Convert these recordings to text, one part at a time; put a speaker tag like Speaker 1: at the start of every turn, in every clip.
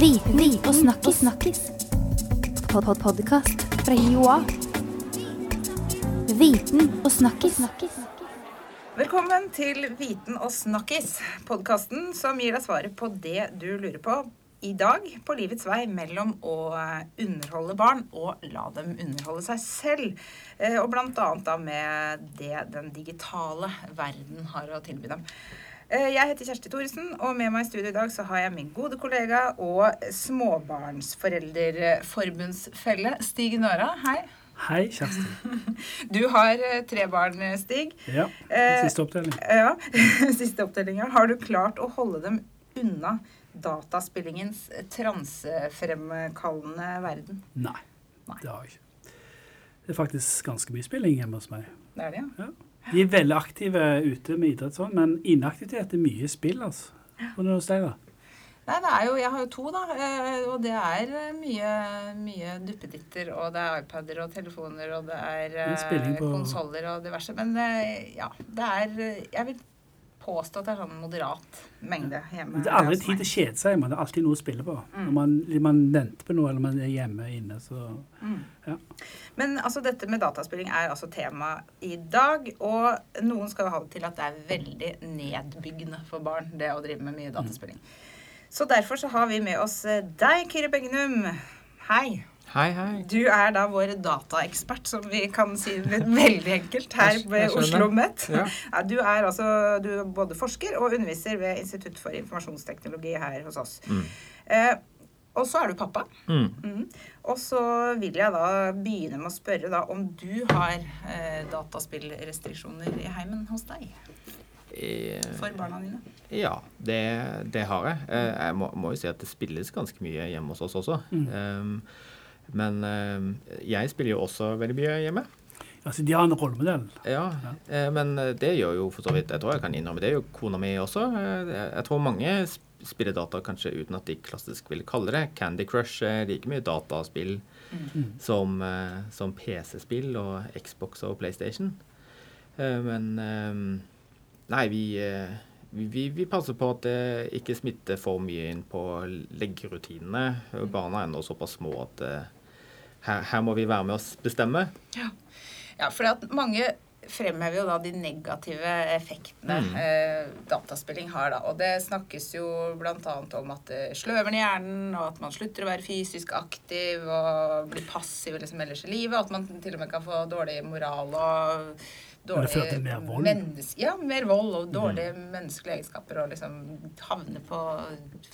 Speaker 1: Viten og snakkis. snakkis. Pod -pod Podkast fra Joa. Viten og snakkis.
Speaker 2: Velkommen til Viten og snakkis, podkasten som gir deg svaret på det du lurer på i dag på livets vei mellom å underholde barn og la dem underholde seg selv. Eh, Og da med det den digitale verden har å tilby dem. Eh, Jeg heter Kjersti Thoresen, og med meg i studio i dag så har jeg min gode kollega og småbarnsforeldreforbundsfelle Stig Nåra. Hei.
Speaker 3: Hei, Kjersti.
Speaker 2: Du har eh, tre barn, Stig.
Speaker 3: Ja,
Speaker 2: Eh,
Speaker 3: siste oppdeling.
Speaker 2: Ja, siste opptellinga. Har du klart å holde dem unna dataspillingens transefremkallende verden?
Speaker 3: Nei,
Speaker 2: Nei.
Speaker 3: det har jeg ikke. Det er faktisk ganske mye spilling hjemme hos meg.
Speaker 2: Det er det, ja. ja.
Speaker 3: De er veldig aktive ute med idrett sånn, men inaktivitet er mye spill, altså. Hvordan er det hos deg, da?
Speaker 2: Nei, det er jo, Jeg har jo to, da. eh, Og det er eh, mye, mye duppeditter. Og det er iPader og telefoner og det er
Speaker 3: på-
Speaker 2: konsoller og diverse. Men eh, ja, det er eh, Jeg vil påstå at det er sånn moderat mengde hjemme.
Speaker 3: Det er aldri tid til å kjede seg, men det er alltid noe å spille på. Når man, man venter på noe, eller man er hjemme inne, så Ja.
Speaker 2: Men altså, dette med dataspilling er altså tema i dag. Og noen skal ha det til at det er veldig nedbyggende for barn, det å drive med mye dataspilling. Så derfor så har vi med oss eh, deg, Kyrre Begnum. Hei.
Speaker 4: Hei, hei.
Speaker 2: Du er da vår dataekspert, som vi kan si veldig enkelt, her ved. Oslo Møtt.
Speaker 4: Ja.
Speaker 2: Ja, du er altså du er både forsker og underviser ved Institutt for informasjonsteknologi her hos oss. Eh, og så er du pappa.
Speaker 4: Mm.
Speaker 2: Mm. Og så vil jeg da begynne med å spørre da om du har eh, dataspillrestriksjoner i heimen hos deg
Speaker 4: Eh,
Speaker 2: for barna dine.
Speaker 4: Ja, det, det har jeg. Eh, Jeg må, må jo si at det spilles ganske mye hjemme hos oss også. Um, men um, jeg spiller jo også veldig mye hjemme.
Speaker 3: altså, de har en rollemodell.
Speaker 4: Ja, eh, men det gjør jo for så vidt Jeg tror jeg kan innrømme det. er jo kona mi også. Eh, Jeg tror mange spiller data kanskje uten at de klassisk vil kalle det. Candy Crush er like mye dataspill som, eh, som PC-spill og Xbox og PlayStation. Eh, Men eh, Nei, vi, eh, vi, vi, passer på at det ikke smitter for mye inn på leggerutinene. Barna er ennå såpass små at eh, her, her må vi være med oss bestemme.
Speaker 2: Ja, for at mange fremhever jo da de negative effektene
Speaker 4: Mm.
Speaker 2: eh, dataspilling har. da, Og det snakkes jo bl.a. om at det sløver ned hjernen, og at man slutter å være fysisk aktiv og blir passiv liksom ellers i livet. Og At man til og med kan få dårlig moral og
Speaker 3: dårlig mer vold.
Speaker 2: mennes- Ja, mer vold og dårlige menneskelige egenskaper og liksom havne på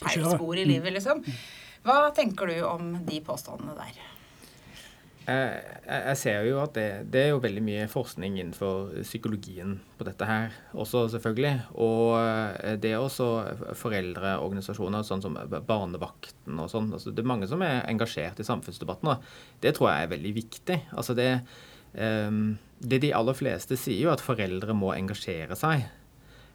Speaker 2: feil spor i livet, liksom. Hva tenker du om de påstandene der?
Speaker 4: Jeg, jeg ser jo at det, det er jo veldig mye forskning innenfor psykologien på dette her også, selvfølgelig. Og eh, det er også foreldreorganisasjoner, sånn som Barnevakten og sånn. Altså, det er mange som er engasjert i samfunnsdebatten, og det tror jeg er veldig viktig. Altså det, um, det de aller fleste sier, jo at foreldre må engasjere seg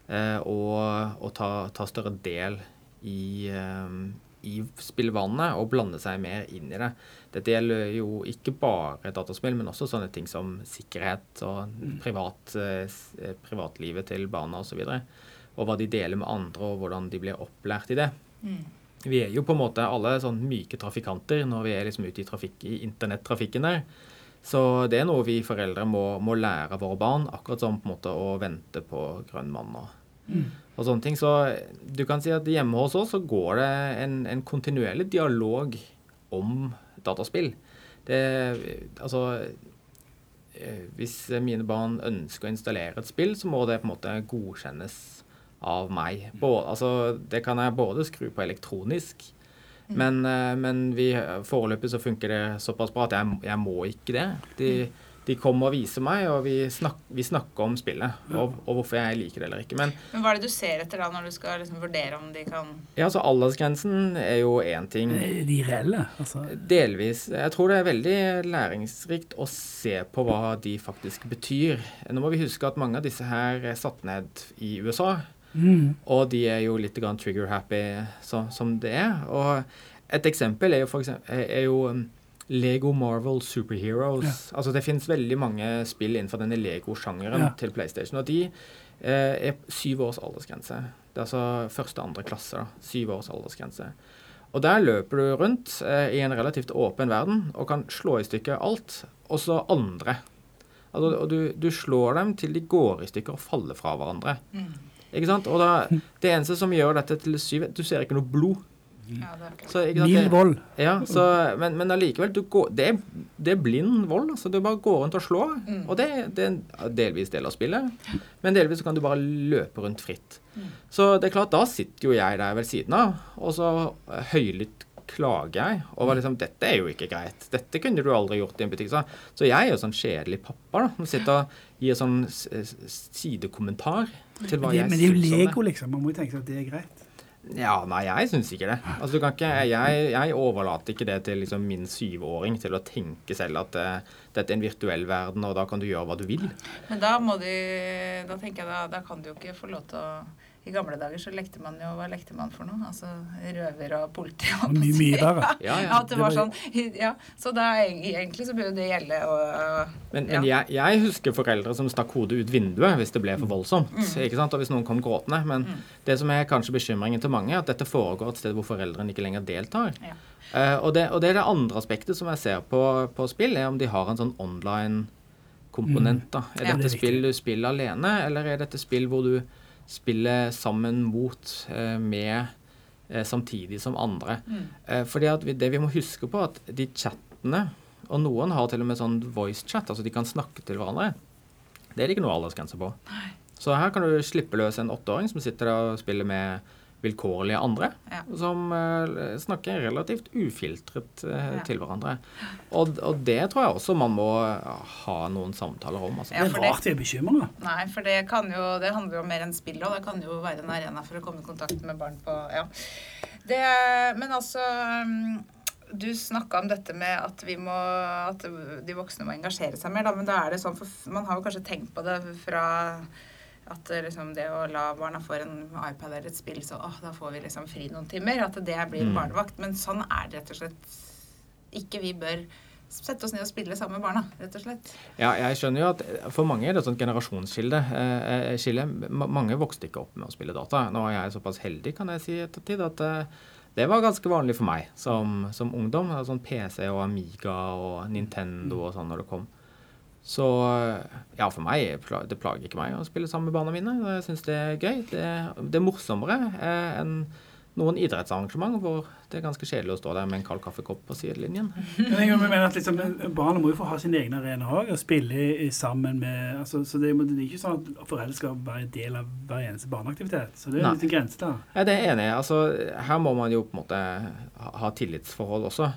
Speaker 4: uh, og, og ta, ta større del i, um, i spillvannet og blande seg mer inn i det. Dette gjelder jo ikke bare dataspill, men også sånne ting som sikkerhet og privat, eh, eh, privatlivet til barna osv. Og, så videre. og hva de deler med andre, og hvordan de blir opplært i det. Vi er jo på en måte alle sånn myke trafikanter når vi er liksom ute i, trafikk, i internettrafikken der. Så det er noe vi foreldre må, må lære våre barn, akkurat som på en måte å vente på grønn mann og, og sånne ting. Så du kan si at hjemme hos oss så går det en, en kontinuerlig dialog om dataspill. Det, altså eh, Hvis mine barn ønsker å installere et spill, så må det på en måte godkjennes av meg. Både, altså, det kan jeg både skru på elektronisk, men, eh, men vi, foreløpig så funker det såpass bra at jeg, jeg må ikke det. De, de kommer og viser meg, og vi, snak, vi snakker om spillet, og, og hvorfor jeg liker det eller ikke. Men
Speaker 2: Men hva er det du ser etter da når du skal liksom vurdere om de kan
Speaker 4: ja, altså aldersgrensen er jo én ting.
Speaker 3: Er de reelle? Altså,
Speaker 4: Delvis. Jeg tror det er veldig læringsrikt å se på hva de faktisk betyr. Nå må vi huske at mange av disse her er satt ned i USA.
Speaker 3: mm,
Speaker 4: Og de er jo litt trigger-happy som, som det er. Og et eksempel er jo, for eksempel, er er jo um, Lego Marvel Superheroes. Altså Det finnes veldig mange spill innenfor denne Lego-sjangeren
Speaker 3: Ja.
Speaker 4: til PlayStation. Og de eh, er syv års aldersgrense. Det er altså første og andre klasse. da, Syv års aldersgrense. Og der løper du rundt eh, i en relativt åpen verden og kan slå i stykker alt, også andre. Altså, og du, du slår dem til de går i stykker og faller fra hverandre. Ikke sant? Og da, det eneste som gjør dette til syv Du ser ikke noe blod.
Speaker 2: Ja, det
Speaker 4: Så, ikke
Speaker 3: Mild vold.
Speaker 4: ja, så, men, men allikevel, du går, det, er, det er blind vold. altså Du bare går rundt og slår. Og det, det er en delvis del av spillet, men delvis så kan du bare løpe rundt fritt. Så det er klart, da sitter jo jeg der ved siden av, og så eh, høylytt klager jeg over liksom Dette er jo ikke greit. Dette kunne du aldri gjort i en butikk. Så, så jeg er jo sånn kjedelig pappa, da. Som sitter og gir sånn sidekommentar til hva
Speaker 3: Men det,
Speaker 4: jeg
Speaker 3: men det er jo
Speaker 4: syns om det.
Speaker 3: Lego, liksom. Man må jo tenke seg at det er greit.
Speaker 4: Ja, nei, jeg syns ikke det. Altså, ikke, jeg, jeg overlater ikke det til liksom, min syvåring til å tenke selv at uh, dette er en virtuell verden, og da kan du gjøre hva du vil.
Speaker 2: Men da må de Da tenker jeg da, da kan du jo ikke få lov til å I gamle dager så lekte man jo Hva lekte man for noe? Altså røver og politi.
Speaker 3: og... mye, mye verre.
Speaker 4: Ja,
Speaker 2: Ja,
Speaker 4: ja.
Speaker 2: at det var sånn Ja. Så da egentlig så burde det gjelde og
Speaker 4: Men,
Speaker 2: ja.
Speaker 4: jeg, jeg husker foreldre som stakk hodet ut vinduet hvis det ble for voldsomt. ikke sant? Og hvis noen kom gråtende. Men det som er kanskje bekymringen til mange, er at dette foregår et sted hvor foreldrene ikke lenger deltar.
Speaker 2: Ja.
Speaker 4: Uh, og, det, og det er det andre aspektet som jeg ser på, på spill, er om de har en sånn online-komponent. da. Er
Speaker 2: Ja.
Speaker 4: dette spill du spiller alene, eller er dette spill hvor du spiller sammen mot, eh, med, eh, samtidig som andre? Eh, fordi at vi, det vi må huske på, at de chattene, og noen har til og med sånn voice chat, altså de kan snakke til hverandre, det er det ikke noe aldersgrense på. Så her kan du slippe løs en åtteåring som sitter og spiller med vilkårlige andre,
Speaker 2: Ja.
Speaker 4: som uh, snakker relativt ufiltret uh,
Speaker 2: Ja.
Speaker 4: til hverandre. Og, og det tror jeg også man må ha noen samtaler om. Altså.
Speaker 2: Ja,
Speaker 3: Det er rart vi er bekymra.
Speaker 2: Nei, for det kan jo Det handler jo om mer enn spill, og det kan jo være en arena for å komme i kontakt med barn på Ja. Det Men altså um, Du snakka om dette med at vi må At de voksne må engasjere seg mer, da. Men da er det sånn For man har jo kanskje tenkt på det fra at det liksom det å la barna få en iPad eller et spill, så åh, da får vi liksom fri noen timer. At det blir
Speaker 4: Mm.
Speaker 2: barnevakt. Men sånn er det rett og slett ikke. Vi bør sette oss ned og spille sammen med barna, rett og slett.
Speaker 4: Ja, jeg skjønner jo at For mange er det et sånt generasjonsskille. Eh, eh, Mange vokste ikke opp med å spille data. Nå er jeg såpass heldig kan jeg si etter ettertid, at eh, det var ganske vanlig for meg som, som ungdom. Sånn PC og Amiga og Nintendo og sånn når det kom. Så ja, for meg det plager ikke meg å spille sammen med barna mine. Jeg syns det er gøy. Det, det er morsommere eh, enn noen idrettsarrangement hvor det er ganske kjedelig å stå der med en kald kaffekopp på sidelinjen.
Speaker 3: Men jeg mener at liksom, Barna må jo få ha sin egen arena òg, og spille sammen med altså, så det, det er ikke sånn at foreldre skal være en del av hver eneste barneaktivitet. Så det er
Speaker 4: Nei.
Speaker 3: en grense der.
Speaker 4: Ja, det er enig. Altså, her må man jo på en måte ha, tillitsforhold også.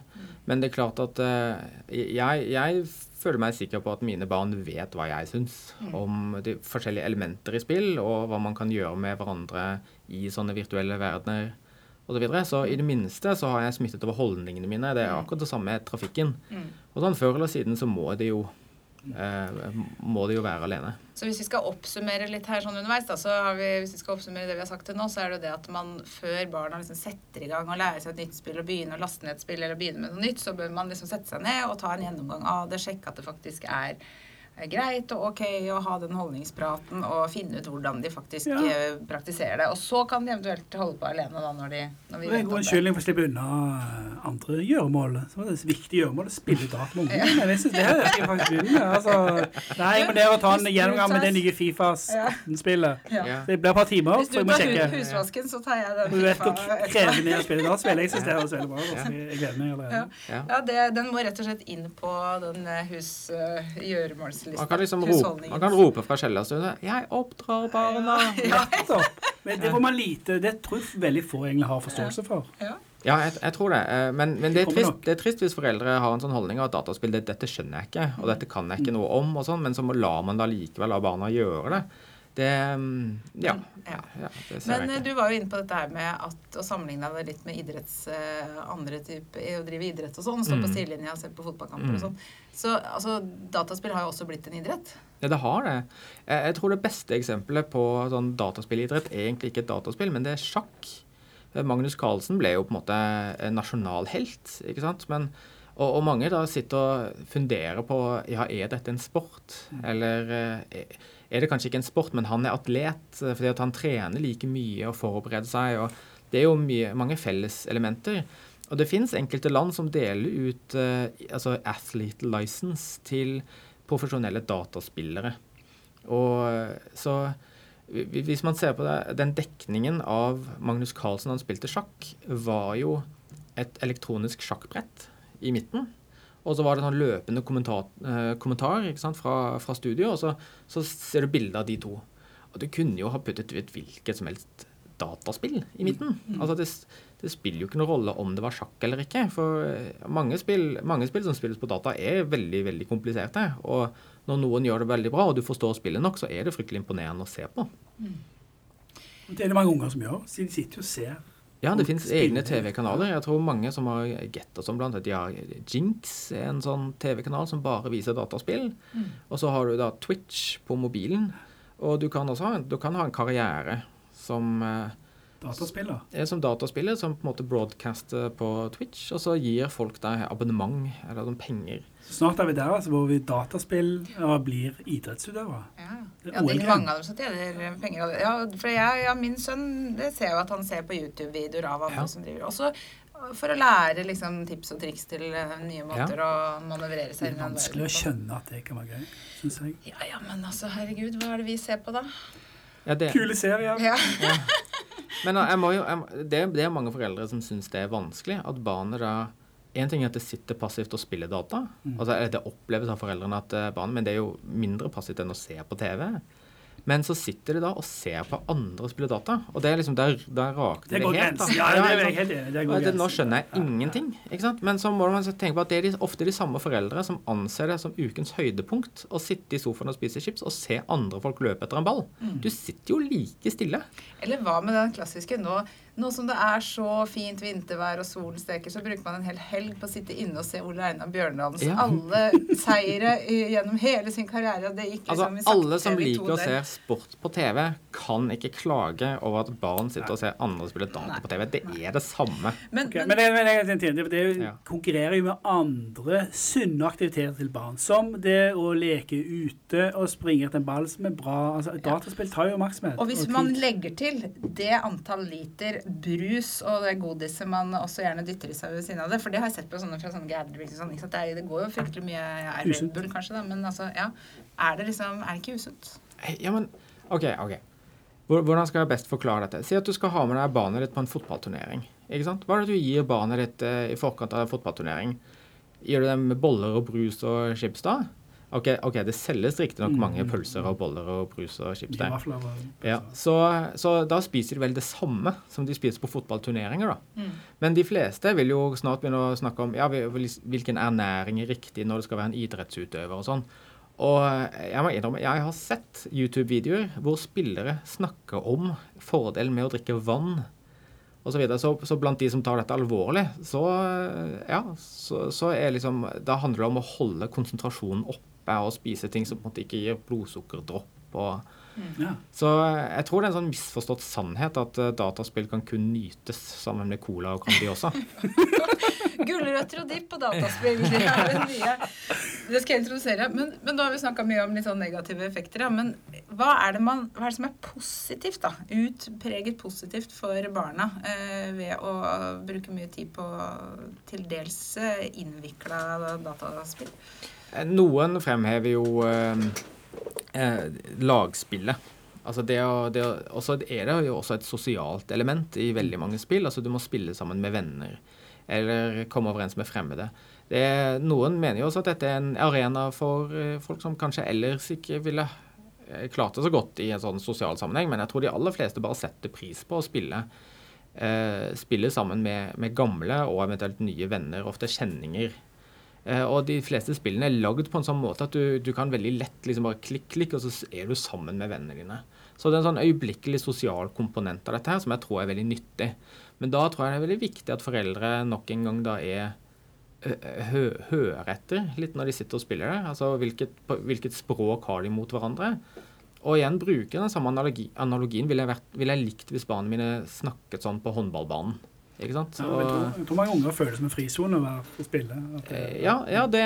Speaker 4: Men det er klart at eh, jeg, jeg føler meg sikker på at mine barn vet hva jeg syns om de forskjellige elementer i spill, og hva man kan gjøre med hverandre i sånne virtuelle verdener osv. Så, så i det minste så har jeg smittet over holdningene mine. Det er akkurat det samme med trafikken. Og sånn før eller siden så må det jo må de jo være alene.
Speaker 2: Så hvis vi skal oppsummere litt her sånn underveis, da, så har vi, hvis vi skal oppsummere det vi har sagt til nå, så er det jo det at man før barna liksom setter i gang og lærer seg et nytt spill og begynner å laste ned et spill eller begynne med noe nytt, så bør man liksom sette seg ned og ta en gjennomgang av det, sjekke at det faktisk er greit og ok å ha den holdningspraten og finne ut hvordan de faktisk
Speaker 3: Ja.
Speaker 2: eh, praktiserer det. Og så kan de eventuelt holde på alene da når de når vi
Speaker 3: Det er en god unnskyldning for å slippe unna eh, andre gjøremål. Så var det viktige viktig gjøremål å spille drap med ungene. Men jeg synes det skal jeg faktisk begynne med. Altså, nei, må ned å ta en gjennomgang med det nye Fifas 18-spillet.
Speaker 2: Ja.
Speaker 4: Ja.
Speaker 3: Det blir et par timer,
Speaker 2: Hvis
Speaker 3: så jeg må
Speaker 2: tar
Speaker 3: du
Speaker 2: tar husvasken, så tar jeg den.
Speaker 3: Du vet hvor krevende er å spille spiller Jeg synes det høres veldig bra ut. altså. Jeg gleder meg allerede.
Speaker 2: Ja.
Speaker 4: Ja.
Speaker 2: Ja, det, den må rett og slett inn på den eh, hus uh, gjøremålslista.
Speaker 4: Man kan liksom rope, man kan rope fra kjellerstunet 'Jeg oppdrar barna'.
Speaker 3: Nettopp. Men det får man lite Det tror jeg veldig få egentlig har forståelse for.
Speaker 2: Ja.
Speaker 4: Ja, jeg, jeg tror det. Eh, Men, men det, er trist, det er trist hvis foreldre har en sånn holdning at dataspill det, dette skjønner jeg ikke, og dette kan jeg ikke noe om, og sånn, men så lar man da likevel la barna gjøre det. Det mm, Ja.
Speaker 2: Ja.
Speaker 4: ja det
Speaker 2: Men eh, du var jo inne på dette her med at, å sammenligne deg litt med idretts, eh, andre type, å drive idrett og sånn. Stå på
Speaker 4: Mm.
Speaker 2: sidelinja og se på fotballkamper
Speaker 4: Mm.
Speaker 2: og sånn. Så altså, dataspill har jo også blitt en idrett.
Speaker 4: Ja, det har det. Jeg, tror det beste eksempelet på sånn dataspillidrett er egentlig ikke et dataspill, men det er sjakk. Eh, Magnus Carlsen ble jo på en måte nasjonalhelt, ikke sant. Men, og, og mange da sitter og funderer på ja, er dette en sport, eller eh, er det kanskje ikke en sport, men han er atlet eh, fordi at han trener like mye og forbereder seg. og Det er jo mye, mange felleselementer. og det fins enkelte land som deler ut eh, altså athlete license til profesjonelle dataspillere. Og eh, så Hvis man ser på det, den dekningen av Magnus Carlsen da han spilte sjakk, var jo et elektronisk sjakkbrett i midten. Og så var det sånn løpende kommentar, eh, kommentar ikke sant, fra, fra studio, og så, så ser du bilde av de to. Og du kunne jo ha puttet ut hvilket som helst dataspill i midten. Altså det, det spiller jo ikke noen rolle om det var sjakk eller ikke. For eh, mange spill, mange spill som spilles på data, er veldig veldig kompliserte. Og når noen gjør det veldig bra, og du forstår spillet nok, så er det fryktelig imponerende å se på.
Speaker 3: Det er det mange unger som gjør. Så de sitter jo og ser.
Speaker 4: Ja, det
Speaker 3: fins
Speaker 4: egne TV-kanaler. Jeg tror mange som har Get og sånn, blant annet de har Jinx, en sånn TV-kanal som bare viser dataspill. Og så har du da Twitch på mobilen. Og du kan også ha en, du kan ha en karriere som eh,
Speaker 3: Dataspiller.
Speaker 4: er som dataspiller, som på en måte broadcaster på Twitch, og så gir folk deg abonnement eller sånn penger.
Speaker 3: Så snart er vi der, altså, hvor vi dataspill og blir idrettsutøvere.
Speaker 2: Ja, ja det er mange av dem som tjener penger av det. Ja, for jeg, ja, min sønn det ser jo at han ser på YouTube-videoer av andre
Speaker 4: Ja.
Speaker 2: som driver. Også for å lære liksom, tips og triks til eh, nye måter å manøvrere seg i
Speaker 3: vanskelig å skjønne at det kan være gøy, syns jeg.
Speaker 2: Ja, ja, men altså, herregud, hva er det vi ser på da?
Speaker 4: Ja, det,
Speaker 3: Kule serier.
Speaker 2: Ja.
Speaker 4: Men jeg må jo, jeg, det, det er mange foreldre som syns det er vanskelig at barnet da En ting er at det sitter passivt og spiller data. altså Det oppleves av foreldrene at barn, barnet Men det er jo mindre passivt enn å se på TV. Men så sitter de da og ser på andre spille data. Og det er liksom der, der raker
Speaker 3: Det
Speaker 4: det helt. da.
Speaker 3: Ja, det er jeg helt enig i. Det
Speaker 4: Og det, nå skjønner jeg ingenting. ikke sant? Men så må man tenke på at det er de, ofte de samme foreldre som anser det som ukens høydepunkt å sitte i sofaen og spise chips og se andre folk løpe etter en ball. Du sitter jo like stille.
Speaker 2: Eller hva med den klassiske nå, nå som det er så fint vintervær og solen steker, så bruker man en hel helg på å sitte inne og se Ole Einar Bjørndalens
Speaker 4: Ja.
Speaker 2: alle seire i- gjennom hele sin karriere. Det gikk
Speaker 4: Altså,
Speaker 2: liksom i sakte
Speaker 4: Alle som liker å se sport på TV, kan ikke klage over at barn sitter og ser andre spille data på TV. Det er det samme.
Speaker 2: Men,
Speaker 3: okay.
Speaker 2: men,
Speaker 3: Men det, men det, det, er
Speaker 4: Ja.
Speaker 3: konkurrerer jo med andre sunne aktiviteter til barn. Som det å leke ute og springe etter en ball som er bra. Altså, Dataspill tar jo oppmerksomhet.
Speaker 2: Og hvis
Speaker 3: og
Speaker 2: man legger til det antall liter brus og det godiset man også gjerne dytter i seg ved siden av det For det har jeg sett på sånne fra sånne gatherings sånn. Det, det går jo fryktelig mye ja, Red Bull, kanskje, da. Men altså, ja. Er det liksom Er det ikke usunt?
Speaker 4: Ja, men OK, OK. Hvordan skal jeg best forklare dette? Si at du skal ha med deg barnet ditt på en fotballturnering. Ikke sant? Hva er det du gir barnet ditt eh, i forkant av en fotballturnering? Gir du dem boller og brus og chips da? OK, ok, det selges riktignok mange pølser og boller og brus og chips der. Ja, så, så da spiser de vel det samme som de spiser på fotballturneringer, da. Men de fleste vil jo snart begynne å snakke om ja, hvilken ernæring er riktig når det skal være en idrettsutøver og sånn. Og jeg må innrømme, jeg har sett YouTube-videoer hvor spillere snakker om fordelen med å drikke vann og Så, videre. så, så blant de som tar dette alvorlig, så, ja, så, så er liksom Da handler det om å holde konsentrasjonen oppe og spise ting som på en måte ikke gir blodsukkerdropp. og
Speaker 3: Ja.
Speaker 4: så jeg tror det er en sånn misforstått sannhet at eh, dataspill kan kun nytes sammen med cola og Candy også.
Speaker 2: Gulrøtter og dipp og dataspill. Det er det nye. Det skal jeg introdusere. Men, men da har vi snakka mye om litt sånn negative effekter. Ja. Men hva er, det man, hva er det som er positivt, da? Utpreget positivt for barna eh, ved å bruke mye tid på til dels eh, innvikla dataspill?
Speaker 4: Noen fremhever jo eh, eh, lagspillet. Altså det det å, er det jo også et sosialt element i veldig mange spill. Altså du må spille sammen med venner. Eller komme overens med fremmede. Det noen mener jo også at dette er en arena for eh, folk som kanskje ellers ikke ville eh, klart det så godt i en sånn sosial sammenheng, men jeg tror de aller fleste bare setter pris på å spille. Eh, spille sammen med, med gamle og eventuelt nye venner, ofte kjenninger. Eh, og de fleste spillene er lagd på en sånn måte at du, du kan veldig lett liksom bare klikk, klikk, og så er du sammen med vennene dine. Så det er en sånn øyeblikkelig sosial komponent av dette her som jeg tror er veldig nyttig. Men da tror jeg det er veldig viktig at foreldre nok en gang da er hø, hører etter litt når de sitter og spiller det. Altså hvilket, hvilket språk har de mot hverandre? Og igjen bruke den samme analogi, analogien ville jeg, ville jeg likt hvis barna mine snakket sånn på håndballbanen. Ikke sant?
Speaker 3: Ja, jeg, tror, jeg tror mange unger føler det som en frisone å være spille. Det,
Speaker 4: Eh, Ja, ja det,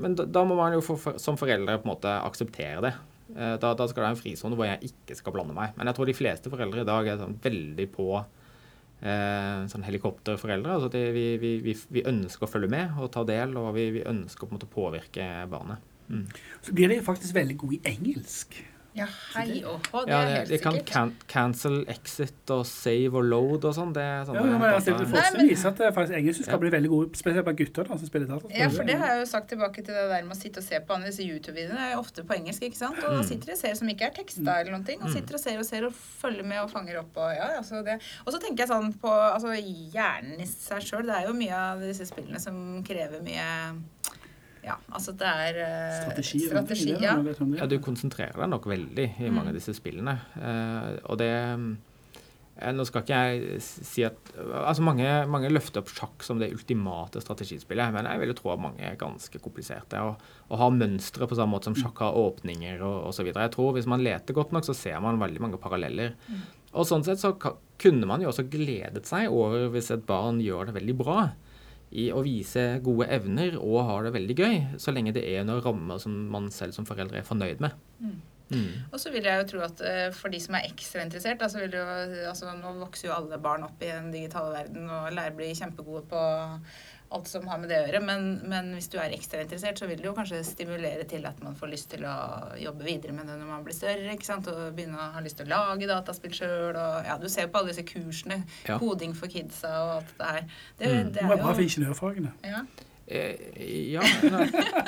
Speaker 4: men da, da må man jo for, som foreldre på en måte akseptere det. Eh, Da, da skal det være en frisone hvor jeg ikke skal blande meg. Men jeg tror de fleste foreldre i dag er sånn veldig på eh, sånn helikopterforeldre. Altså det, vi, vi, vi, vi ønsker å følge med og ta del, og vi, vi ønsker på å påvirke barnet. Mm.
Speaker 3: Så blir de faktisk veldig gode i engelsk.
Speaker 2: Ja, hei og hå, det
Speaker 4: Ja,
Speaker 2: er helt
Speaker 4: de kan
Speaker 2: sikkert.
Speaker 4: can cancel, exit og save og load og sånn. Det er sånne
Speaker 3: Ja, men jeg
Speaker 4: ser
Speaker 2: Nei,
Speaker 3: forskning
Speaker 2: men-
Speaker 3: viser at det faktisk engelsk skal bli veldig gode, spesielt blant gutter da, som spiller dataspill.
Speaker 2: Ja, for det har jeg jo sagt tilbake til det der med å sitte og se på andre disse YouTube-videoene. Det er jo ofte på engelsk, ikke sant? Og da
Speaker 4: Mm.
Speaker 2: sitter de og ser som ikke er teksta eller noen ting. Og sitter og ser og ser og følger med og fanger opp og ja, altså det. Og så tenker jeg sånn på altså hjernen i seg sjøl. Det er jo mye av disse spillene som krever mye Ja, altså det er eh,
Speaker 3: Strategi.
Speaker 2: strategi ja.
Speaker 4: Ja, du konsentrerer deg nok veldig i mange av disse spillene. Uh, og det eh, Nå skal ikke jeg si at Altså, mange, mange løfter opp sjakk som det ultimate strategispillet, men jeg vil jo tro at mange er ganske kompliserte. Og, og har mønstre på samme måte som sjakk har åpninger og osv. Jeg tror hvis man leter godt nok, så ser man veldig mange paralleller. Og sånn sett så kunne man jo også gledet seg over hvis et barn gjør det veldig bra i å vise gode evner og har det veldig gøy, så lenge det er noen rammer som man selv som foreldre er fornøyd med. Mm.
Speaker 2: Og så vil jeg jo tro at eh, for de som er ekstra interessert altså vil jo, altså Nå vokser jo alle barn opp i den digitale verden og lærer bli kjempegode på alt som har med det å gjøre. Men, men hvis du er ekstra interessert, så vil det jo kanskje stimulere til at man får lyst til å jobbe videre med det når man blir større. ikke sant? Og begynne å ha lyst til å lage dataspill sjøl. Ja, du ser på alle disse kursene.
Speaker 4: Ja.
Speaker 2: Koding for kidsa og alt det her. Det,
Speaker 4: Mm.
Speaker 2: det
Speaker 3: Det var
Speaker 2: er
Speaker 3: bra for ingeniørfagene.
Speaker 2: ja.
Speaker 4: Eh, ja, nå,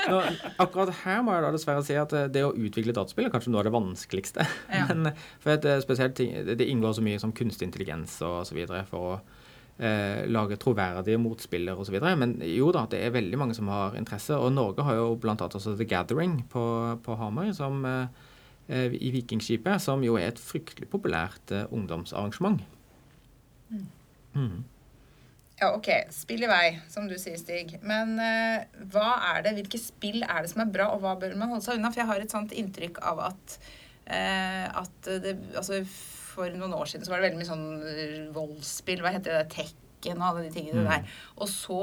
Speaker 4: nå, akkurat her må jeg da dessverre si at eh, det å utvikle dataspill er kanskje noe av det vanskeligste.
Speaker 2: Ja.
Speaker 4: Men, for at det, er spesielt ting, det inngår så mye som kunstig intelligens og så videre for å eh, lage troverdige motspillere osv. Men jo da, det er veldig mange som har interesse. Og Norge har jo bl.a. også The Gathering på, på Hamar som, eh, eh, i Vikingskipet, som jo er et fryktelig populært eh, ungdomsarrangement. Mm.
Speaker 2: Ja, ok. Spill i vei, som du sier, Stig. Men uh, hva er det, hvilke spill er det som er bra, og hva bør man holde seg unna? For jeg har et sånt inntrykk av at, uh, at det Altså, for noen år siden så var det veldig mye sånn eh, voldsspill. Hva heter det? Tech? og alle de tingene
Speaker 4: Mm.
Speaker 2: der. Og så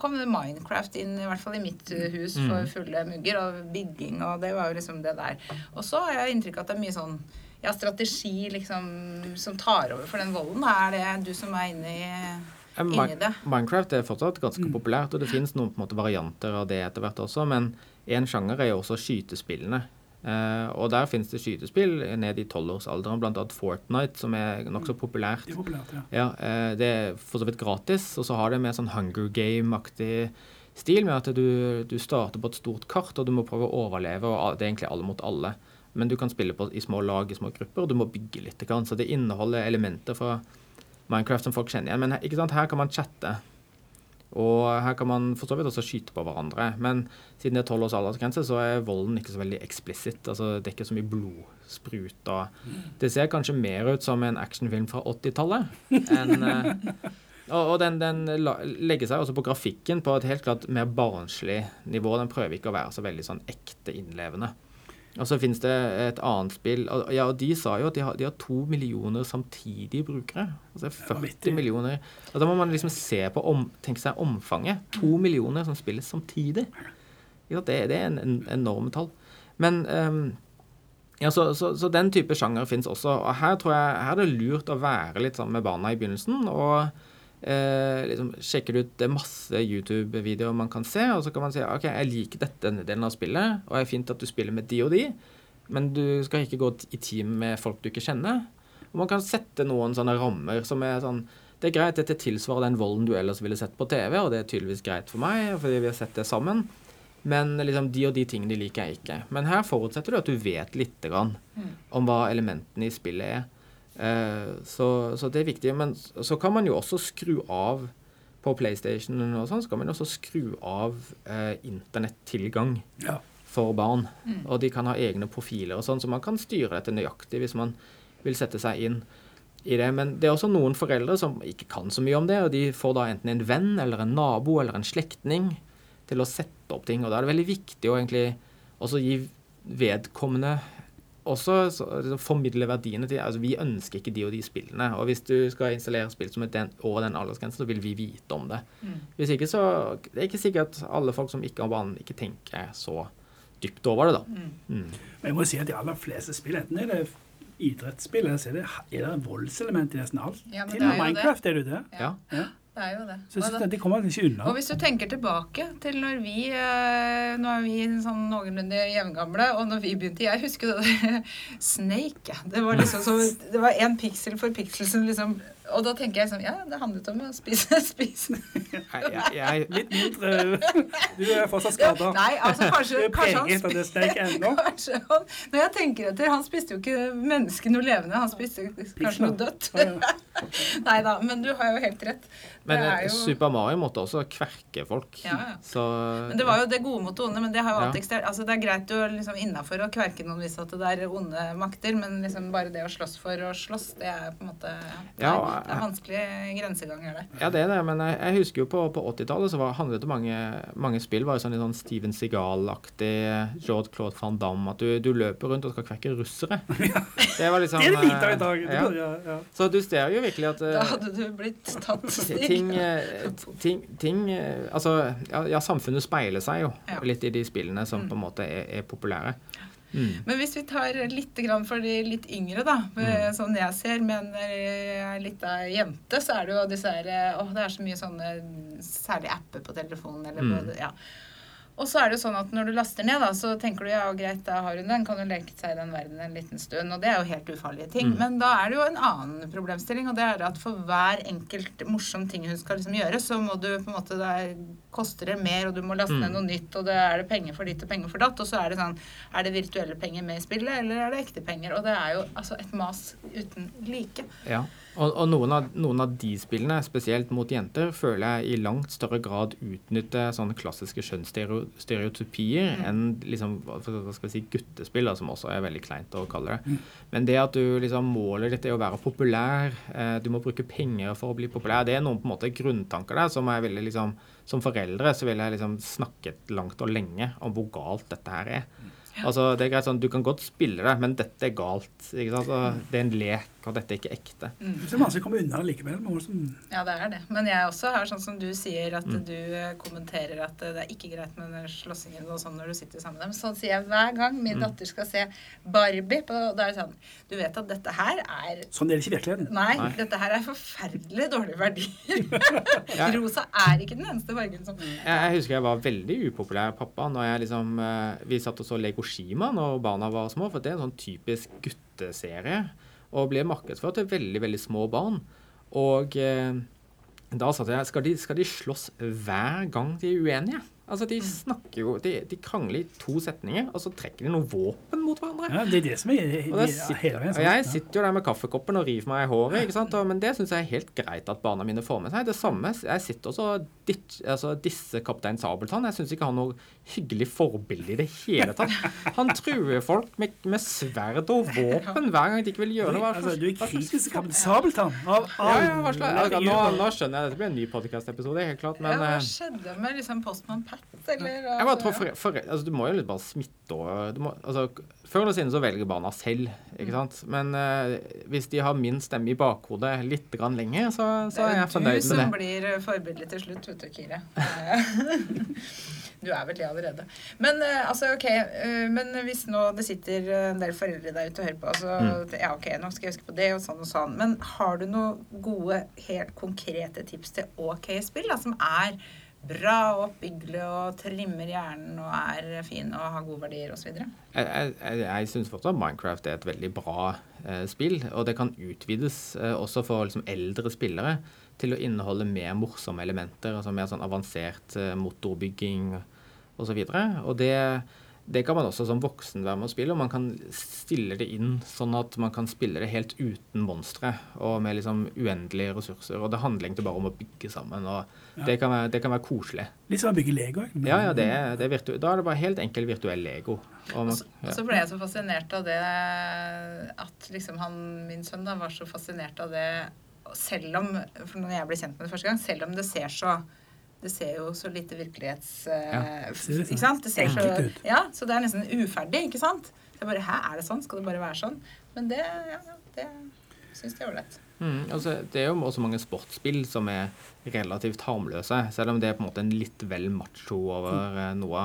Speaker 2: kom Minecraft inn, i hvert fall i mitt eh, hus,
Speaker 4: Mm.
Speaker 2: for fulle mugger og bygging, og det var jo liksom det der. Og så har jeg inntrykk av at det er mye sånn ja, strategi liksom, som tar over for den volden. Er det du som er inne i det.
Speaker 4: Minecraft er fortsatt ganske populært, og det finnes noen måte varianter av det etter hvert også, men en sjanger er jo også skytespillene. Eh, og der finnes det skytespill ned i tolvårsalderen, bl.a. Fortnite, som er nokså populært.
Speaker 3: Det er populært, ja.
Speaker 4: Ja, uh, Det er for så vidt gratis, og så har det med sånn Hunger Game-aktig stil, med at du, du starter på et stort kart, og du må prøve å overleve, og det er egentlig alle mot alle. Men du kan spille på, i små lag, i små grupper, og du må bygge litt. Så det inneholder elementer fra Minecraft som folk kjenner igjen. Men her- her kan man chatte. Og her kan man for så vidt også skyte på hverandre. Men siden det er tolv års aldersgrense, så er volden ikke så veldig eksplisitt. Altså, det er ikke så mye blodsprut. Og det ser kanskje mer ut som en actionfilm fra 80-tallet enn eh, og, og den, den legger seg også på grafikken på et helt klart mer barnslig nivå. Den prøver ikke å være så veldig sånn ekte innlevende. Og så finnes det et annet spill. og- Ja, og de sa jo at de har, de har to millioner samtidige brukere. Altså 40 millioner. Og da må man liksom se på om, tenke seg omfanget. To millioner som spilles samtidig. Ja, det, det er en, en enorme tall. Men um, ja, så, så, så den type sjanger fins også. Og her tror jeg her er det lurt å være litt sammen med barna i begynnelsen. og eh, liksom sjekker ut det er masse YouTube-videoer man kan se, og så kan man si ok, jeg liker dette denne delen av spillet, og det er fint at du spiller med de og de, men du skal ikke gå i team med folk du ikke kjenner. Og man kan sette noen sånne rammer som er sånn Det er greit, dette tilsvarer den volden du ellers ville sett på TV, og det er tydeligvis greit for meg, fordi vi har sett det sammen. Men liksom, de og de tingene liker jeg ikke. Men her forutsetter du at du vet lite grann om hva elementene i spillet er. Eh, så, så det er viktig. Men så kan man jo også skru av på PlayStation og sånn, så kan man også skru av eh, internettilgang
Speaker 3: Ja.
Speaker 4: for barn. Og de kan ha egne profiler og sånn, så man kan styre dette nøyaktig hvis man vil sette seg inn i det. Men det er også noen foreldre som ikke kan så mye om det, og de får da enten en venn eller en nabo eller en slektning til å sette opp ting. Og da er det veldig viktig å egentlig også gi vedkommende også så, så formidle verdiene til altså Vi ønsker ikke de og de spillene. Og hvis du skal installere spill som er den, over den aldersgrensen, så vil vi vite om det. Hvis ikke, så Det er ikke sikkert at alle folk som ikke har banen, ikke tenker så dypt over det, da. Mm.
Speaker 3: Men jeg må si at de aller fleste spill, enten er det idrettsspill, så er det, er det voldselement i nesten alt.
Speaker 2: Ja,
Speaker 3: Til og med
Speaker 2: Minecraft det.
Speaker 3: Er det jo det.
Speaker 4: Ja.
Speaker 3: Ja.
Speaker 2: Det er jo det.
Speaker 3: Så jeg synes
Speaker 2: det,
Speaker 3: at de kommer ikke unna.
Speaker 2: Og hvis du tenker tilbake til når vi eh, Nå er vi sånn noenlunde jevngamle, og når vi begynte Jeg husker det der Snake. Det var liksom som Det var én piksel for piksel som liksom Og da tenker jeg sånn Ja, det handlet om å spise. spise.
Speaker 4: Nei, jeg, jeg,
Speaker 3: Litt mindre Du er fortsatt skada.
Speaker 2: Nei, altså kanskje, kanskje han han, når jeg tenker etter, han spiste jo ikke mennesket noe levende, han spiste kanskje noe dødt. Nei da, men du har jo helt rett.
Speaker 4: men
Speaker 2: det
Speaker 4: eh,
Speaker 2: er jo,
Speaker 4: Super Mario måtte også kverke folk.
Speaker 2: Ja, ja.
Speaker 4: Så
Speaker 2: men det var jo det gode mot det onde, men det har jo
Speaker 4: Ja.
Speaker 2: alltid eksistert. Altså, det er greit å liksom innafor å kverke noen hvis at det er onde makter, men liksom bare det å slåss for å slåss, det er på en måte
Speaker 4: Ja, Ja,
Speaker 2: det er vanskelig grenseganger, der.
Speaker 4: Ja, det er det, men jeg, jeg husker jo på, på 80-tallet så var, handlet det mange, mange spill var jo sånn, litt sånn Steven Segal-aktig, George Claude van Damme, at du, du løper rundt og skal kvekke russere. Det var liksom
Speaker 3: Det er det lite av i
Speaker 4: eh,
Speaker 3: dag.
Speaker 4: Ja.
Speaker 3: burde- Ja, ja.
Speaker 4: Så du ser jo virkelig at eh,
Speaker 2: Da hadde du blitt tatt
Speaker 4: Ti-
Speaker 2: stig.
Speaker 4: ting, eh, ting, ting eh, Altså, ja, ja, samfunnet speiler seg jo
Speaker 2: Ja.
Speaker 4: litt i de spillene som på en måte er, er populære. Mm.
Speaker 2: Men hvis vi tar litt grann for de litt yngre, da,
Speaker 4: Mm.
Speaker 2: sånn jeg ser, men jeg er litt av jente, så er det jo disse her Å, det er så mye sånne særlig apper på telefonen eller på
Speaker 4: Mm.
Speaker 2: Ja. Og så er det jo sånn at når du laster ned, da, så tenker du ja, greit, da har hun den, kan hun leke seg i den verden en liten stund. Og det er jo helt ufarlige ting.
Speaker 4: Mm.
Speaker 2: Men da er det jo en annen problemstilling, og det er at for hver enkelt morsom ting hun skal liksom gjøre, så må du på en måte Det koster det mer, og du må laste
Speaker 4: Mm.
Speaker 2: ned noe nytt, og det er det penger for ditt og penger for datt. Og så er det sånn Er det virtuelle penger med i spillet, eller er det ekte penger? Og det er jo altså et mas uten like.
Speaker 4: Ja. Og, og noen, av, noen av de spillene, spesielt mot jenter, føler jeg i langt større grad utnytter sånne klassiske kjønnsstereotypier enn liksom, hva skal vi si, guttespill, da, som også er veldig kleint å kalle det. Men det at du liksom målet ditt er å være populær, eh, du må bruke penger for å bli populær, det er noen på en måte grunntanker der som jeg ville liksom Som foreldre så ville jeg liksom snakket langt og lenge om hvor galt dette her er. Altså, det er greit sånn, Du kan godt spille det, men dette er galt. ikke sant? Så det er en lek, og dette er ikke ekte.
Speaker 3: Det er vanskelig å komme unna det likevel. men
Speaker 2: Ja, det er det. Men jeg også har sånn som du sier, at
Speaker 4: Mm.
Speaker 2: du eh, kommenterer at eh, det er ikke greit med den slåssingen og sånn når du sitter sammen med dem. Sånn sier jeg hver gang min
Speaker 4: Mm.
Speaker 2: datter skal se Barbie. På, da er det sånn Du vet at dette her er
Speaker 3: Sånn er det ikke i virkeligheten.
Speaker 2: Nei,
Speaker 4: Nei.
Speaker 2: dette her er forferdelig dårlige verdier. Rosa er ikke den eneste fargen som
Speaker 4: Jeg, jeg husker jeg var veldig upopulær pappa når jeg liksom eh, Vi satt og så Lego Shima når barna var små, for det er en sånn typisk gutteserie. Og ble markedsført til veldig, veldig små barn. Og eh, da sa jeg skal de, skal de slåss hver gang de er uenige? Altså, de snakker jo De, de krangler i to setninger, og så trekker de noe våpen mot hverandre.
Speaker 3: Ja, det er det som er,
Speaker 4: Og,
Speaker 3: er
Speaker 4: sitter,
Speaker 3: hele veien.
Speaker 4: og jeg sitter jo der med kaffekoppen og river meg i håret, ikke sant? Og, men det syns jeg er helt greit at barna mine får med seg. Det samme, Jeg sitter også og altså, disser kaptein Sabeltann. Jeg syns ikke han har noe hyggelig forbilde i det hele tatt. Han truer folk med, med sverd og våpen hver gang de ikke vil gjøre noe. Hva
Speaker 3: Altså, du er kritisk til Kaptein Sabeltann. Av
Speaker 4: Ja, ja, hva slags,
Speaker 3: alle
Speaker 4: altså, nå, nå skjønner jeg dette blir en ny podkast-episode, helt klart. Men
Speaker 2: ja, Hva
Speaker 4: eh,
Speaker 2: skjedde med liksom Postman Pat, eller?
Speaker 4: jeg bare tror for, for, altså, Du må jo litt bare smitte og du må, altså, Før eller siden så velger barna selv, ikke sant. Men uh, hvis de har min stemme i bakhodet litt grann lenger, så, så er jeg
Speaker 2: Det
Speaker 4: fornøyd
Speaker 2: er jo du som blir forbildet til slutt, vet du, Kire. Du er vel det allerede. Men uh, altså, ok, uh, men hvis nå det sitter eh, en del foreldre der ute og hører på, altså,
Speaker 4: Mm.
Speaker 2: ja, ok, nå skal jeg huske på det og sånn og sånn, men har du noen gode, helt konkrete tips til ok spill, da, som er bra og oppbyggelig og trimmer hjernen og er fin og har gode verdier osv.?
Speaker 4: Jeg, jeg, jeg, syns fortsatt Minecraft er et veldig bra eh, spill, og det kan utvides eh, også for liksom, eldre spillere til å inneholde mer morsomme elementer, altså mer sånn avansert eh, motorbygging osv. Og, så og det, det kan man også som voksen være med å spille, og man kan stille det inn sånn at man kan spille det helt uten monstre og med liksom uendelige ressurser. Og det handler egentlig bare om å bygge sammen, og det, kan være, det kan være koselig.
Speaker 3: Litt som å bygge Lego. ikke?
Speaker 4: Ja, ja, det, det er virtu da er det bare helt enkel virtuell Lego. Og man,
Speaker 2: så,
Speaker 4: ja.
Speaker 2: så ble jeg så fascinert av det at liksom han, min sønn da, var så fascinert av det selv om For når jeg ble kjent med det første gang, selv om det ser så det ser jo så lite virkelighets... eh,
Speaker 4: Ja,
Speaker 3: det
Speaker 2: ikke sant? Det ser så, ja, så det er nesten uferdig, ikke sant? Det er bare, Hæ, er det sånn? Skal det bare være sånn? Men det, ja, det syns jeg er ålreit.
Speaker 4: Mm, altså, det er jo også mange sportsspill som er relativt harmløse, selv om det er på en måte en litt vel macho over mm. noe.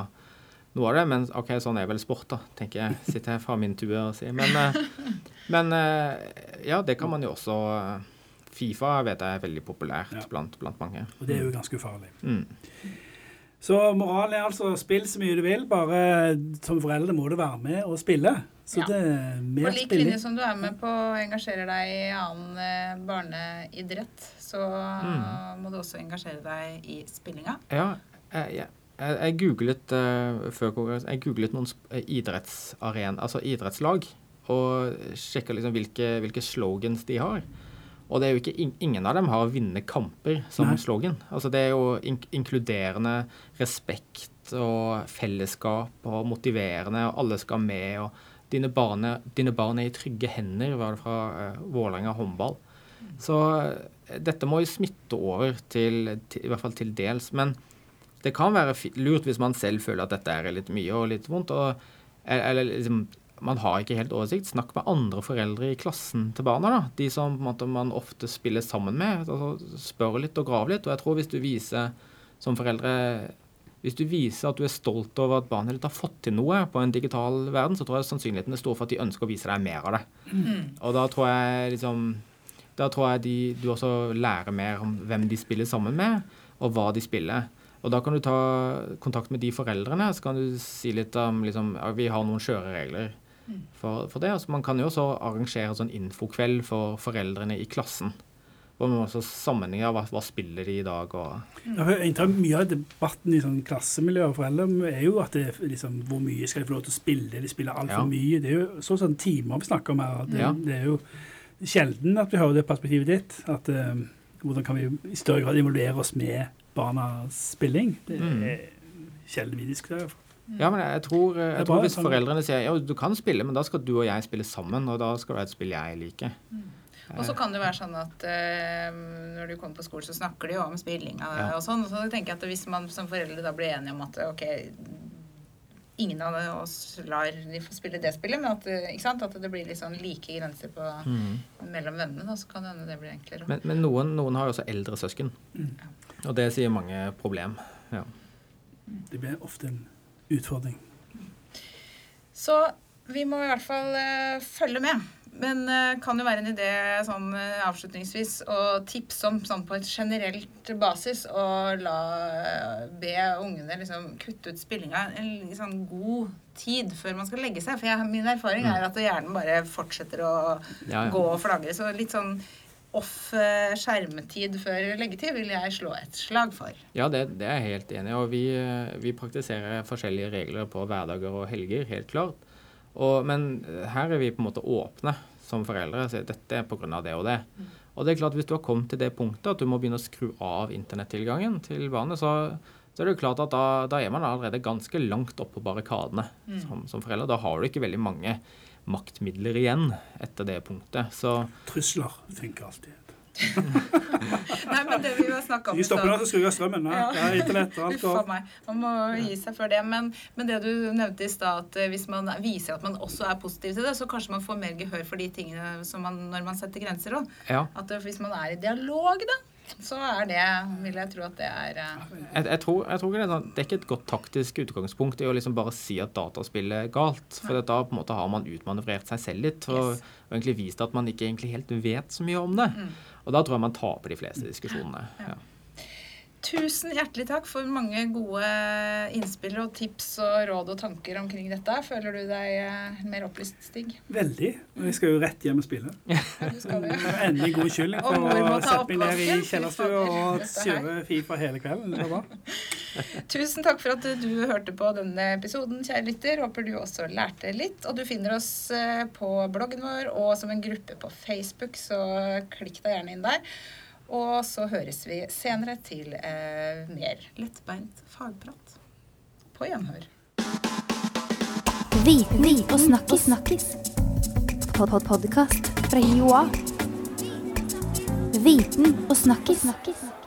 Speaker 4: noe av det. Men OK, sånn er vel sport, da, tenker jeg. Sitter jeg fra min tue og sier. Men, eh, men eh, ja, det kan man jo også eh, Fifa vet jeg er veldig populært
Speaker 3: Ja.
Speaker 4: blant, blant mange.
Speaker 3: Og det er jo ganske ufarlig.
Speaker 4: Mm.
Speaker 3: Så moralen er altså spill så mye du vil, bare som foreldre må du være med og spille. Så
Speaker 2: Ja.
Speaker 3: det er
Speaker 2: På
Speaker 3: mer
Speaker 2: lik
Speaker 3: spilling.
Speaker 2: linje som du er med på å engasjere deg i annen eh, barneidrett, så må du også engasjere deg i spillinga.
Speaker 4: Ja, jeg, jeg, jeg googlet uh, før konkurransen Jeg googlet noen eh, idrettsaren, altså idrettslag, og sjekka liksom hvilke, hvilke slogans de har. Og det er jo ikke, ingen av dem har 'vinne kamper' som
Speaker 3: Nei.
Speaker 4: slogan. Altså det er jo in inkluderende respekt og fellesskap og motiverende, og alle skal med. og Dine barn er, dine barn er i trygge hender, var det fra uh, Vålerenga håndball. Så eh, dette må jo smitte over til, til, i hvert fall til dels. Men det kan være lurt hvis man selv føler at dette er litt mye og litt vondt. Og, eller eller liksom, man har ikke helt oversikt. Snakk med andre foreldre i klassen til barna. da. De som måte, man ofte spiller sammen med. Altså, spør litt og grav litt. Og jeg tror hvis du viser som foreldre hvis du viser at du er stolt over at barnet ditt har fått til noe på en digital verden, så tror jeg sannsynligheten er stor for at de ønsker å vise deg mer av det. Og da tror jeg liksom Da tror jeg de, du også lærer mer om hvem de spiller sammen med, og hva de spiller. Og da kan du ta kontakt med de foreldrene, så kan du si litt om liksom, ja, Vi har noen skjøre regler for, for det. Altså, man kan jo også arrangere sånn infokveld for foreldrene i klassen. Hvor man også sammenligner hva, hva spiller de i dag, og
Speaker 3: Ja, jeg Mye av debatten i sånn klassemiljø og foreldre er jo at det liksom, hvor mye skal de få lov til å spille. De spiller altfor
Speaker 4: Ja.
Speaker 3: mye. Det er jo så sånn timer vi snakker om her. Det,
Speaker 4: Ja.
Speaker 3: det er jo sjelden at vi hører det perspektivet ditt. At uh, hvordan kan vi i større grad involvere oss med barnas spilling? Det er
Speaker 4: Mm.
Speaker 3: er sjelden vi diskuterer.
Speaker 4: Ja, men jeg tror,
Speaker 3: er
Speaker 4: jeg tror hvis
Speaker 3: sånn-
Speaker 4: foreldrene sier ja, du kan spille, men da skal du og jeg spille sammen, og da skal det være et spill jeg liker.
Speaker 2: Og så kan det være sånn at eh, når du kommer på skolen, så snakker de jo om spillinga
Speaker 4: Ja.
Speaker 2: og sånn. Og så tenker jeg at hvis man som foreldre da blir enige om at ok, ingen av oss lar de få spille det spillet, men at, eh, ikke sant? at det blir litt sånn like grenser på, mellom vennene, da, så kan det hende det blir enklere.
Speaker 4: Men, men noen, noen har jo også eldre søsken, og det sier mange problem. Ja.
Speaker 3: Det blir ofte en utfordring.
Speaker 2: Så vi må i hvert fall eh, følge med. Men uh, kan jo være en idé sånn eh, avslutningsvis å tipse om sånn på et generelt basis å la be ungene liksom kutte ut spillinga en sånn god tid før man skal legge seg. For jeg, min erfaring er at hjernen bare fortsetter å
Speaker 4: Ja, ja.
Speaker 2: gå og flagre. Så litt sånn off skjermetid før leggetid vil jeg slå et slag for.
Speaker 4: Ja, det, det er jeg helt enig i. Og vi, eh, vi praktiserer forskjellige regler på hverdager og helger, helt klart. Og, men eh, her er vi på en måte åpne som foreldre. Så dette er pga. det og det. Og det er klart, hvis du har kommet til det punktet at du må begynne å skru av internettilgangen til barnet, så, så er det jo klart at da, da er man allerede ganske langt oppe på barrikadene som, som forelder. Da har du ikke veldig mange maktmidler igjen etter det punktet. Så
Speaker 3: Trusler funker alltid.
Speaker 2: Nei, men det vi har snakka om
Speaker 3: Vi stopper der og skrur av strømmen. Ja. Ja, internett og alt
Speaker 2: meg. Man må gi seg før det. Men, men det du nevnte i stad, at eh, hvis man viser at man også er positiv til det, så kanskje man får mer gehør for de tingene som man, når man setter grenser òg.
Speaker 4: ja.
Speaker 2: At hvis man er i dialog, da, så er det Vil jeg tro at det er eh,
Speaker 4: Jeg, jeg, tror, jeg tror ikke det, er sånn, det er ikke et godt taktisk utgangspunkt i å liksom bare si at dataspill er galt. For da på en måte har man utmanøvrert seg selv litt og,
Speaker 2: Yes.
Speaker 4: og egentlig vist at man ikke egentlig helt vet så mye om det. Og da tror jeg man taper de fleste diskusjonene. Ja.
Speaker 2: Tusen hjertelig takk for mange gode innspill og tips og råd og tanker omkring dette. Føler du deg eh, mer opplyst, Stig?
Speaker 3: Veldig. Og jeg skal jo rett hjem og spille.
Speaker 2: Ja.
Speaker 3: Endelig god unnskyldning for å sette meg ned i. Kjellerstua og kjøre Fifa hele kvelden. Det var bra.
Speaker 2: Tusen takk for at du hørte på denne episoden, kjære lytter. Håper du også lærte litt. Og du finner oss eh, på bloggen vår og som en gruppe på Facebook, så klikk deg gjerne inn der. Og så høres vi senere til eh, mer lettbeint fagprat. På gjenhør.
Speaker 1: Viten og snakkis. snakkis. Pod -pod Podkast fra Joa. Viten og snakkis. snakkis.